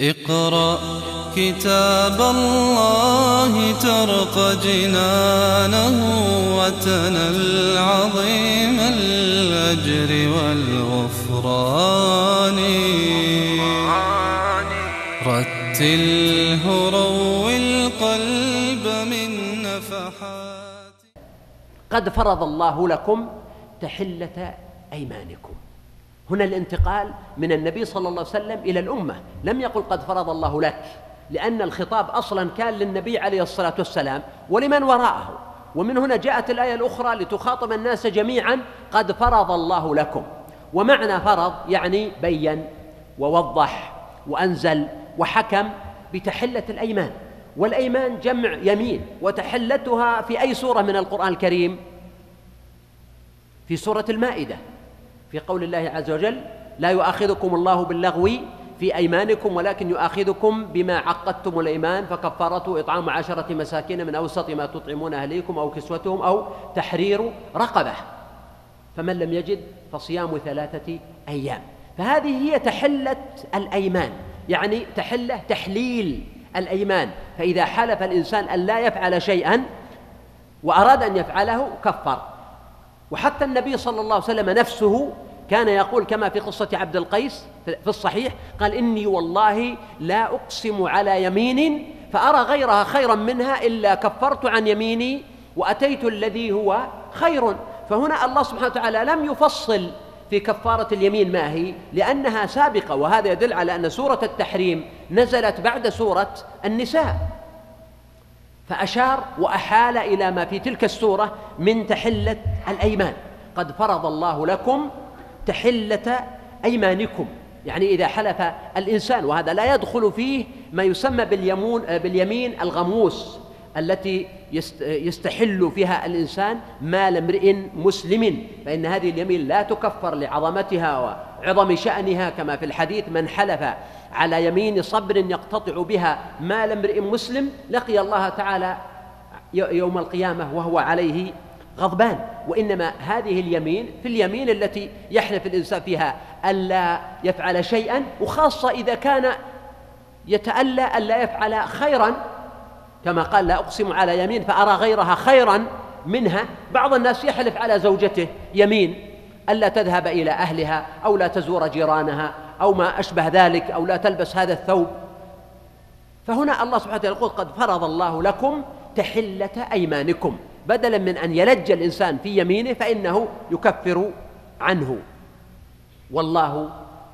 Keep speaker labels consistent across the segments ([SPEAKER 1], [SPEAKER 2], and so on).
[SPEAKER 1] اقرأ كتاب الله ترق جنانه وتنل عظيم الأجر والغفران. رتله روي القلب من نفحات.
[SPEAKER 2] قد فرض الله لكم تحلة أيمانكم. هنا الانتقال من النبي صلى الله عليه وسلم إلى الأمة. لم يقل قد فرض الله لك لأن الخطاب أصلا كان للنبي عليه الصلاة والسلام ولمن وراءه. ومن هنا جاءت الآية الأخرى لتخاطب الناس جميعا قد فرض الله لكم. ومعنى فرض يعني بين ووضح وأنزل وحكم بتحلة الأيمان. والأيمان جمع يمين وتحلتها في أي سورة من القرآن الكريم؟ في سورة المائدة. في قول الله عز وجل لا يؤاخذكم الله باللغو في أيمانكم ولكن يؤاخذكم بما عقدتم الأيمان فكفارته إطعام عشرة مساكين من أوسط ما تطعمون أهليكم أو كسوتهم أو تحرير رقبة. فمن لم يجد فصيام ثلاثة أيام. فهذه هي تحلة الأيمان يعني تحلة تحليل الأيمان. فإذا حلف الإنسان أن لا يفعل شيئا وأراد أن يفعله كفر. وحتى النبي صلى الله عليه وسلم نفسه كان يقول كما في قصة عبد القيس في الصحيح قال إني والله لا أقسم على يمين فأرى غيرها خيرا منها إلا كفرت عن يميني وأتيت الذي هو خير. فهنا الله سبحانه وتعالى لم يفصل في كفارة اليمين ما هي لأنها سابقة وهذا يدل على أن سورة التحريم نزلت بعد سورة النساء. فأشار وأحال إلى ما في تلك السورة من تحلة الأيمان. قد فرض الله لكم تحلة أيمانكم. يعني إذا حلف الإنسان وهذا لا يدخل فيه ما يسمى باليمون باليمين الغموس التي يستحل فيها الإنسان مال امرئ مسلم. فإن هذه اليمين لا تكفر لعظمتها وعظم شأنها كما في الحديث من حلف على يمين صبر يقتطع بها مال امرئ مسلم لقي الله تعالى يوم القيامة وهو عليه غضبان. وإنما هذه اليمين في اليمين التي يحلف الإنسان فيها ألا يفعل شيئا وخاصة إذا كان يتألى ألا يفعل خيرا. كما قال لا أقسم على يمين فأرى غيرها خيرا منها. بعض الناس يحلف على زوجته يمين ألا تذهب إلى أهلها أو لا تزور جيرانها أو ما أشبه ذلك أو لا تلبس هذا الثوب. فهنا الله سبحانه وتعالى يقول قد فرض الله لكم تحلة أيمانكم. بدلا من أن يلج الإنسان في يمينه فإنه يكفر عنه. والله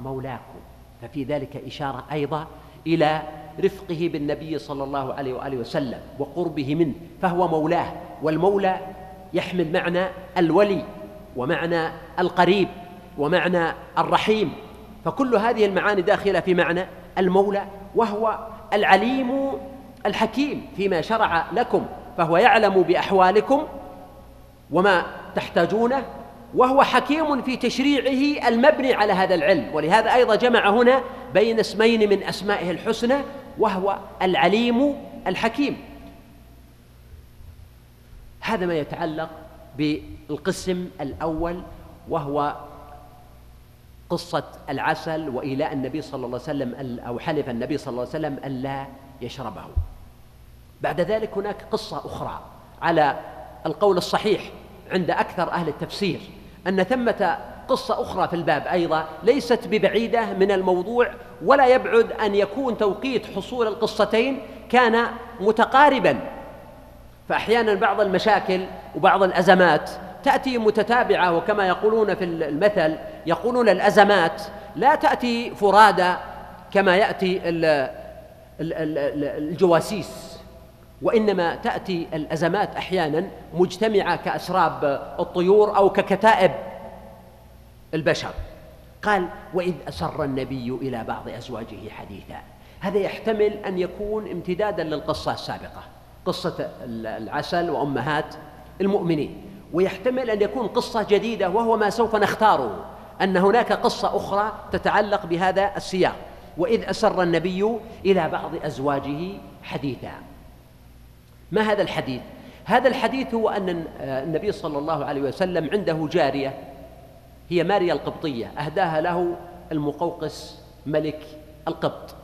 [SPEAKER 2] مولاكم. ففي ذلك إشارة أيضا إلى رفقه بالنبي صلى الله عليه وآله وسلم وقربه منه فهو مولاه. والمولى يحمل معنى الولي ومعنى القريب ومعنى الرحيم. فكل هذه المعاني داخلة في معنى المولى وهو العليم الحكيم فيما شرع لكم فهو يعلم بأحوالكم وما تحتاجونه وهو حكيم في تشريعه المبني على هذا العلم. ولهذا أيضا جمع هنا بين اسمين من أسمائه الحسنى وهو العليم الحكيم. هذا ما يتعلق بالقسم الأول وهو قصة العسل وإيلاء النبي صلى الله عليه وسلم أو حلف النبي صلى الله عليه وسلم ألا يشربه. بعد ذلك هناك قصة أخرى على القول الصحيح عند أكثر أهل التفسير أن ثمة قصة أخرى في الباب أيضا ليست ببعيدة من الموضوع ولا يبعد أن يكون توقيت حصول القصتين كان متقاربا. فأحيانا بعض المشاكل وبعض الأزمات تأتي متتابعة وكما يقولون في المثل يقولون الأزمات لا تأتي فرادى كما يأتي الجواسيس وإنما تأتي الأزمات أحيانا مجتمعة كأسراب الطيور أو ككتائب البشر. قال وإذ أسر النبي إلى بعض أزواجه حديثا. هذا يحتمل أن يكون امتدادا للقصة السابقة قصة العسل وأمهات المؤمنين. ويحتمل أن يكون قصة جديدة وهو ما سوف نختاره أن هناك قصة أخرى تتعلق بهذا السياق. وإذ أسر النبي إلى بعض أزواجه حديثا. ما هذا الحديث؟ هذا الحديث هو أن النبي صلى الله عليه وسلم عنده جارية هي ماريا القبطية أهداها له المقوقس ملك القبط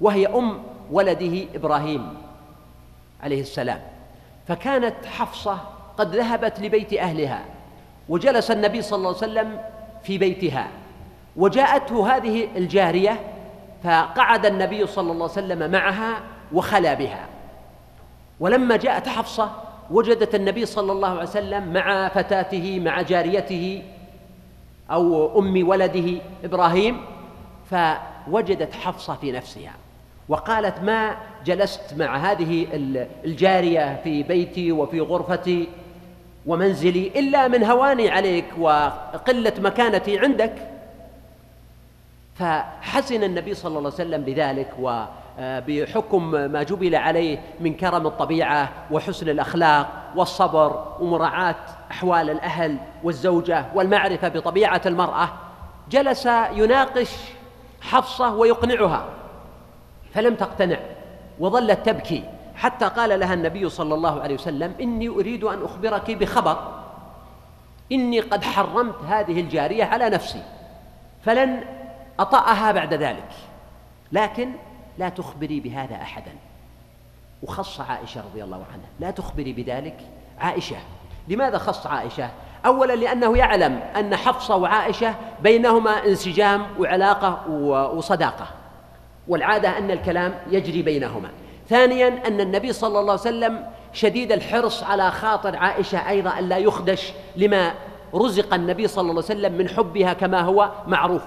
[SPEAKER 2] وهي أم ولده إبراهيم عليه السلام. فكانت حفصة قد ذهبت لبيت أهلها وجلس النبي صلى الله عليه وسلم في بيتها وجاءته هذه الجارية فقعد النبي صلى الله عليه وسلم معها وخلا بها. ولما جاءت حفصة وجدت النبي صلى الله عليه وسلم مع فتاته مع جاريته أو أم ولده إبراهيم فوجدت حفصة في نفسها وقالت ما جلست مع هذه الجارية في بيتي وفي غرفتي ومنزلي إلا من هواني عليك وقلة مكانتي عندك. فحزن النبي صلى الله عليه وسلم بذلك وبحكم ما جبل عليه من كرم الطبيعة وحسن الأخلاق والصبر ومراعاة أحوال الأهل والزوجة والمعرفة بطبيعة المرأة جلس يناقش حفصة ويقنعها فلم تقتنع وظلت تبكي. حتى قال لها النبي صلى الله عليه وسلم إني أريد أن أخبرك بخبر. إني قد حرمت هذه الجارية على نفسي. فلن أطأها بعد ذلك. لكن لا تخبري بهذا أحدا. وخص عائشة رضي الله عنها. لا تخبري بذلك عائشة. لماذا خص عائشة؟ أولا لأنه يعلم أن حفصة وعائشة بينهما انسجام وعلاقة وصداقة. والعادة أن الكلام يجري بينهما. ثانيا أن النبي صلى الله عليه وسلم شديد الحرص على خاطر عائشة أيضا أن لا يخدش لما رزق النبي صلى الله عليه وسلم من حبها كما هو معروف.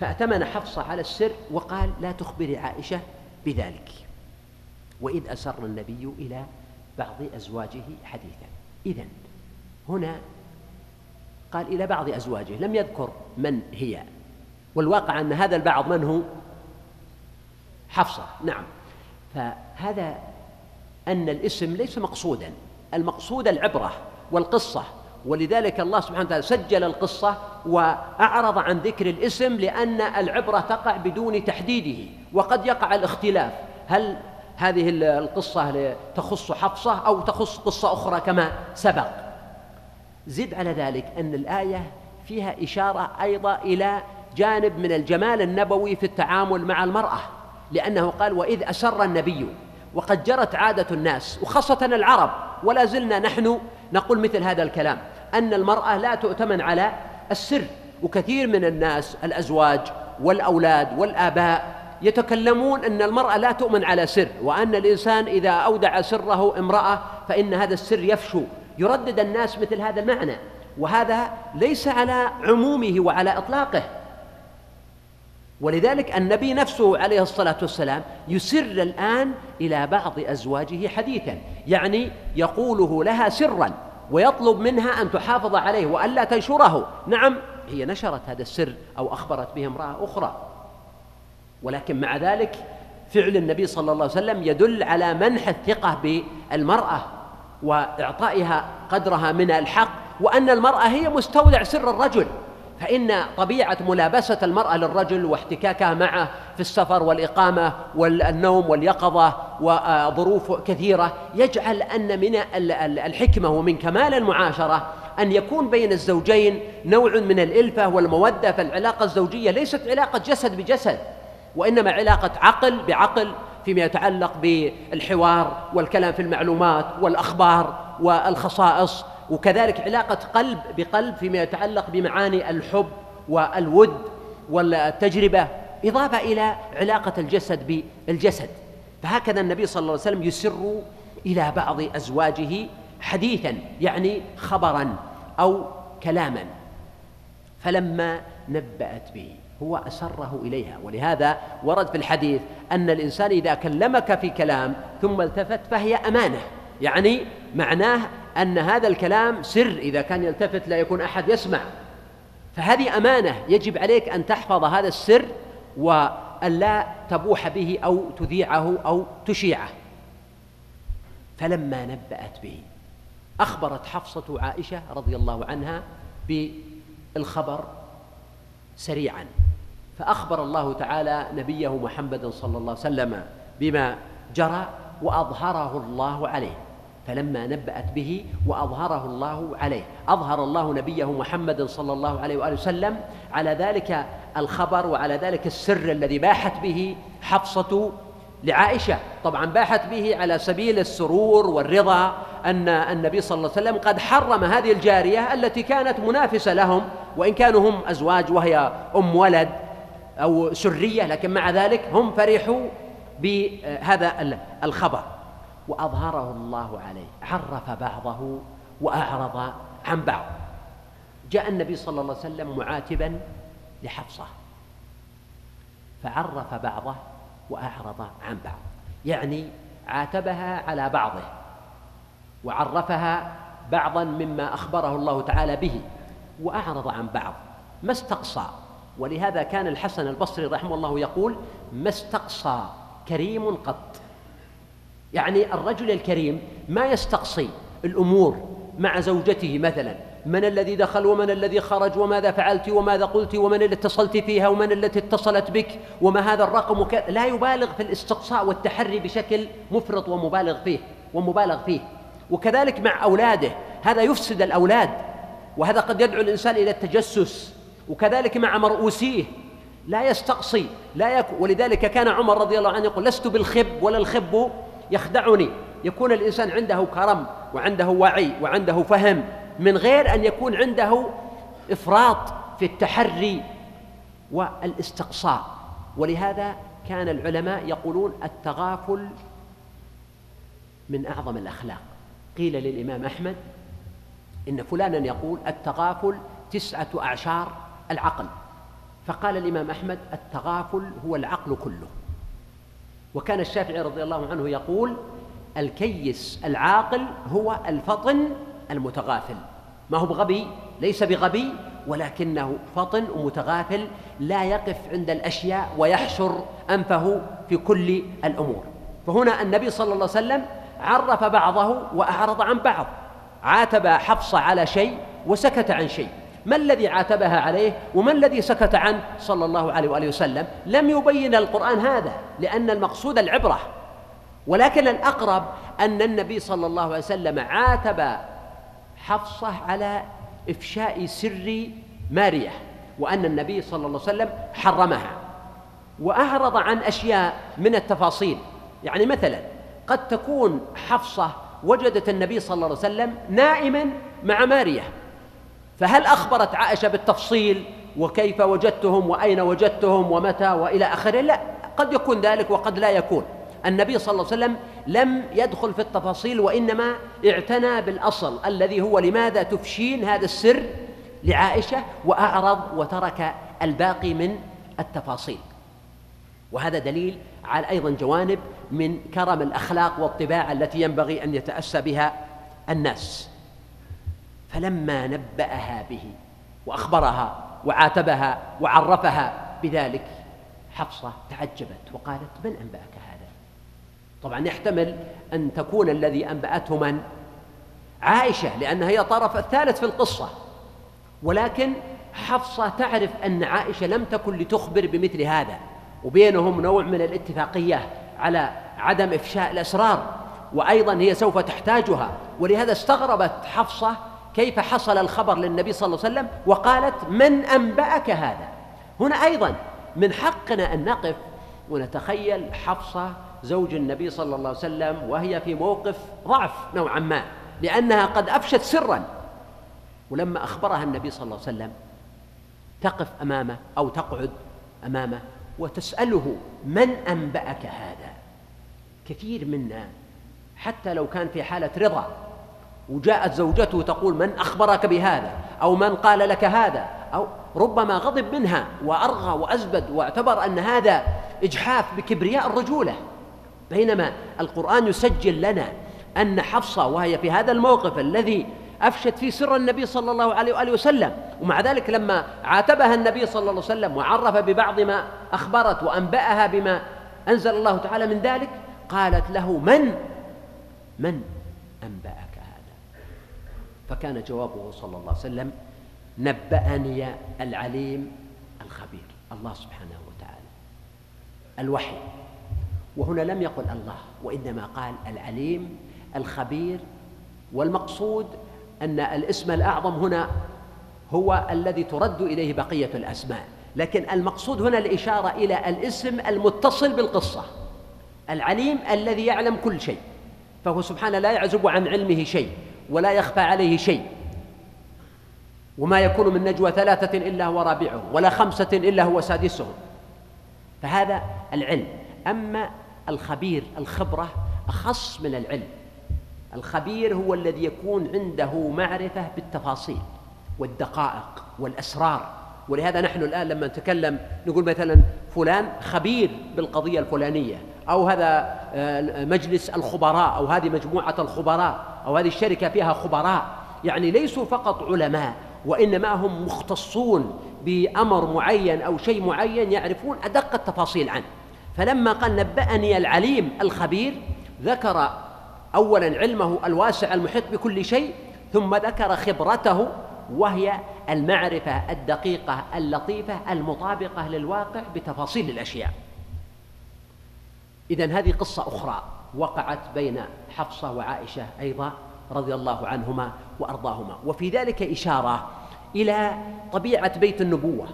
[SPEAKER 2] فأتمن حفصة على السر وقال لا تخبري عائشة بذلك. وإذ أسر النبي إلى بعض أزواجه حديثا. إذن هنا قال إلى بعض أزواجه لم يذكر من هي. والواقع أن هذا البعض من هو؟ حفصة. نعم. فهذا أن الاسم ليس مقصودا المقصود العبرة والقصة ولذلك الله سبحانه وتعالى سجل القصة وأعرض عن ذكر الاسم لأن العبرة تقع بدون تحديده وقد يقع الاختلاف. هل هذه القصة تخص حفصة أو تخص قصة أخرى كما سبق؟ زد على ذلك أن الآية فيها إشارة أيضا إلى جانب من الجمال النبوي في التعامل مع المرأة. لأنه قال وإذ أسر النبي وقد جرت عادة الناس وخاصة العرب ولا زلنا نحن نقول مثل هذا الكلام أن المرأة لا تؤتمن على السر وكثير من الناس الأزواج والأولاد والآباء يتكلمون أن المرأة لا تؤمن على سر وأن الإنسان إذا أودع سره امرأة فإن هذا السر يفشو يردد الناس مثل هذا المعنى وهذا ليس على عمومه وعلى إطلاقه ولذلك النبي نفسه عليه الصلاة والسلام يسر الآن إلى بعض أزواجه حديثا يعني يقوله لها سرا ويطلب منها أن تحافظ عليه وألا تنشره. نعم هي نشرت هذا السر أو أخبرت به امرأة أخرى. ولكن مع ذلك فعل النبي صلى الله عليه وسلم يدل على منح الثقة بالمرأة وإعطائها قدرها من الحق وأن المرأة هي مستودع سر الرجل. فإن طبيعة ملابسة المرأة للرجل واحتكاكها معه في السفر والإقامة والنوم واليقظة وظروف كثيرة يجعل أن من الحكمة ومن كمال المعاشرة أن يكون بين الزوجين نوع من الإلفة والمودة فالعلاقة الزوجية ليست علاقة جسد بجسد وإنما علاقة عقل بعقل فيما يتعلق بالحوار والكلام في المعلومات والأخبار والخصائص وكذلك علاقة قلب بقلب فيما يتعلق بمعاني الحب والود والتجربة إضافة إلى علاقة الجسد بالجسد. فهكذا النبي صلى الله عليه وسلم يسر إلى بعض أزواجه حديثا يعني خبرا أو كلاما. فلما نبأت به هو أسره إليها. ولهذا ورد في الحديث أن الإنسان إذا كلمك في كلام ثم التفت فهي أمانة يعني معناه أن هذا الكلام سر إذا كان يلتفت لا يكون أحد يسمع. فهذه أمانة يجب عليك أن تحفظ هذا السر وأن لا تبوح به أو تذيعه أو تشيعه. فلما نبأت به أخبرت حفصة عائشة رضي الله عنها بالخبر سريعا. فأخبر الله تعالى نبيه محمد صلى الله عليه وسلم بما جرى وأظهره الله عليه. فلما نبأت به وأظهره الله عليه. أظهر الله نبيه محمد صلى الله عليه وآله وسلم على ذلك الخبر وعلى ذلك السر الذي باحت به حفصة لعائشة. طبعا باحت به على سبيل السرور والرضا أن النبي صلى الله عليه وسلم قد حرم هذه الجارية التي كانت منافسة لهم وإن كانوا هم أزواج وهي أم ولد أو سرية لكن مع ذلك هم فرحوا بهذا الخبر. وأظهره الله عليه عرف بعضه وأعرض عن بعض. جاء النبي صلى الله عليه وسلم معاتبا لحفصة فعرف بعضه وأعرض عن بعض. يعني عاتبها على بعضه وعرفها بعضا مما أخبره الله تعالى به وأعرض عن بعض. ما استقصى؟ ولهذا كان الحسن البصري رحمه الله يقول ما استقصى كريم قط. يعني الرجل الكريم ما يستقصي الأمور مع زوجته مثلا. من الذي دخل ومن الذي خرج وماذا فعلت وماذا قلت ومن اللي اتصلت فيها ومن التي اتصلت بك وما هذا الرقم وك... لا يبالغ في الاستقصاء والتحري بشكل مفرط ومبالغ فيه ومبالغ فيه. وكذلك مع أولاده هذا يفسد الأولاد وهذا قد يدعو الإنسان إلى التجسس. وكذلك مع مرؤوسيه لا يستقصي لا يك... ولذلك كان عمر رضي الله عنه يقول لست بالخب ولا الخب يخدعني. يكون الإنسان عنده كرم وعنده وعي وعنده فهم من غير أن يكون عنده إفراط في التحري والاستقصاء. ولهذا كان العلماء يقولون التغافل من أعظم الأخلاق. قيل للإمام أحمد إن فلانا يقول التغافل تسعة أعشار العقل. فقال الإمام أحمد التغافل هو العقل كله. وكان الشافعي رضي الله عنه يقول الكيس العاقل هو الفطن المتغافل. ما هو بغبي؟ ليس بغبي ولكنه فطن ومتغافل لا يقف عند الأشياء ويحشر أنفه في كل الأمور. فهنا النبي صلى الله عليه وسلم عرف بعضه وأعرض عن بعض. عاتب حفصه على شيء وسكت عن شيء. ما الذي عاتبها عليه وما الذي سكت عنه صلى الله عليه وآله وسلم؟ لم يبين القرآن هذا لأن المقصود العبرة. ولكن الأقرب أن النبي صلى الله عليه وسلم عاتب حفصة على إفشاء سر مارية وأن النبي صلى الله عليه وسلم حرمها. وأعرض عن أشياء من التفاصيل. يعني مثلا قد تكون حفصة وجدت النبي صلى الله عليه وسلم نائما مع مارية. فهل أخبرت عائشة بالتفصيل وكيف وجدتهم وأين وجدتهم ومتى وإلى آخره؟ لا قد يكون ذلك وقد لا يكون. النبي صلى الله عليه وسلم لم يدخل في التفاصيل وإنما اعتنى بالأصل الذي هو لماذا تفشين هذا السر لعائشة وأعرض وترك الباقي من التفاصيل. وهذا دليل على أيضا جوانب من كرم الأخلاق والطباع التي ينبغي أن يتأسى بها الناس. فلما نبأها به وأخبرها وعاتبها وعرفها بذلك حفصة تعجبت وقالت من أنبأك هذا؟ طبعا يحتمل أن تكون الذي أنبأته من؟ عائشة لأنها هي الطرف الثالث في القصة. ولكن حفصة تعرف أن عائشة لم تكن لتخبر بمثل هذا. وبينهم نوع من الاتفاقية على عدم إفشاء الأسرار. وأيضا هي سوف تحتاجها. ولهذا استغربت حفصة كيف حصل الخبر للنبي صلى الله عليه وسلم؟ وقالت من أنبأك هذا؟ هنا أيضا من حقنا أن نقف ونتخيل حفصة زوج النبي صلى الله عليه وسلم وهي في موقف ضعف نوعا ما لأنها قد أفشت سرا. ولما أخبرها النبي صلى الله عليه وسلم تقف أمامه أو تقعد أمامه وتسأله من أنبأك هذا؟ كثير منا حتى لو كان في حالة رضا وجاءت زوجته تقول من أخبرك بهذا؟ أو من قال لك هذا؟ أو ربما غضب منها وأرغى وأزبد واعتبر أن هذا إجحاف بكبرياء الرجولة. بينما القرآن يسجل لنا أن حفصة وهي في هذا الموقف الذي أفشت فيه سر النبي صلى الله عليه وآله وسلم ومع ذلك لما عاتبها النبي صلى الله عليه وسلم وعرف ببعض ما أخبرت وأنبأها بما أنزل الله تعالى من ذلك قالت له من؟ من أنبأك فكان جوابه صلى الله عليه وسلم نبأني العليم الخبير الله سبحانه وتعالى. الوحي. وهنا لم يقل الله وإنما قال العليم الخبير. والمقصود أن الاسم الأعظم هنا هو الذي ترد إليه بقية الأسماء. لكن المقصود هنا الإشارة إلى الاسم المتصل بالقصة. العليم الذي يعلم كل شيء فهو سبحانه لا يعزب عن علمه شيء. ولا يخفى عليه شيء. وما يكون من نجوى ثلاثة إلا هو رابعهم ولا خمسة إلا هو سادسهم. فهذا العلم. أما الخبير الخبرة أخص من العلم. الخبير هو الذي يكون عنده معرفة بالتفاصيل والدقائق والأسرار. ولهذا نحن الآن لما نتكلم نقول مثلا فلان خبير بالقضية الفلانية أو هذا آه، مجلس الخبراء أو هذه مجموعة الخبراء. أو هذه الشركة فيها خبراء. يعني ليسوا فقط علماء وإنما هم مختصون بأمر معين أو شيء معين يعرفون أدق التفاصيل عنه. فلما قال نبأني العليم الخبير ذكر أولا علمه الواسع المحيط بكل شيء ثم ذكر خبرته وهي المعرفة الدقيقة اللطيفة المطابقة للواقع بتفاصيل الأشياء. إذا هذه قصة أخرى. وقعت بين حفصة وعائشة أيضا رضي الله عنهما وأرضاهما. وفي ذلك إشارة إلى طبيعة بيت النبوة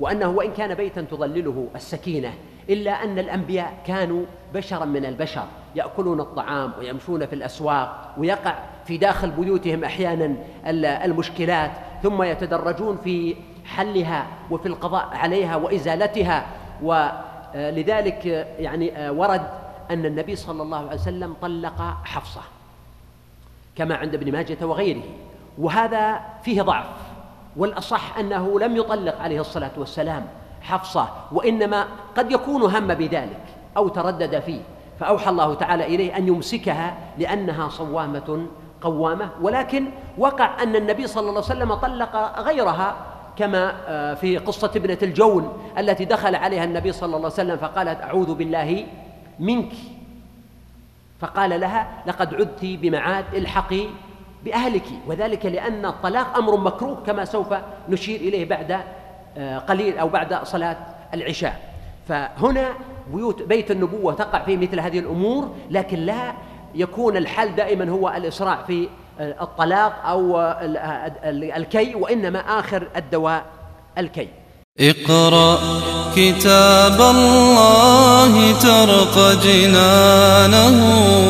[SPEAKER 2] وأنه وإن كان بيتا تظلله السكينة إلا أن الأنبياء كانوا بشرا من البشر يأكلون الطعام ويمشون في الأسواق ويقع في داخل بيوتهم أحيانا المشكلات ثم يتدرجون في حلها وفي القضاء عليها وإزالتها ولذلك يعني ورد أن النبي صلى الله عليه وسلم طلق حفصة كما عند ابن ماجة وغيره. وهذا فيه ضعف والأصح أنه لم يطلق عليه الصلاة والسلام حفصة وإنما قد يكون هم بذلك أو تردد فيه. فأوحى الله تعالى إليه أن يمسكها لأنها صوامة قوامة. ولكن وقع أن النبي صلى الله عليه وسلم طلق غيرها كما آه، في قصة ابنة الجون التي دخل عليها النبي صلى الله عليه وسلم فقالت أعوذ بالله منك. فقال لها لقد عدت بمعاد الحقي بأهلك وذلك لأن الطلاق أمر مكروه كما سوف نشير إليه بعد آه، قليل أو بعد صلاة العشاء. فهنا بيوت بيت النبوة تقع فيه مثل هذه الأمور لكن لا يكون الحل دائما هو الإسراع في آه، الطلاق أو الكي وإنما آخر الدواء الكي.
[SPEAKER 1] اقرأ كتاب الله ترق جنانه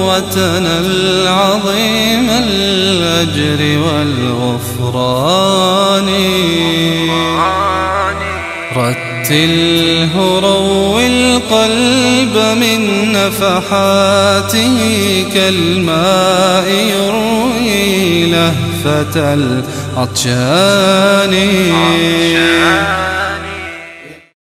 [SPEAKER 1] وتنل عظيم الأجر والغفران. رتله روي القلب من نفحاته كالماء يروي لهفة العطشان.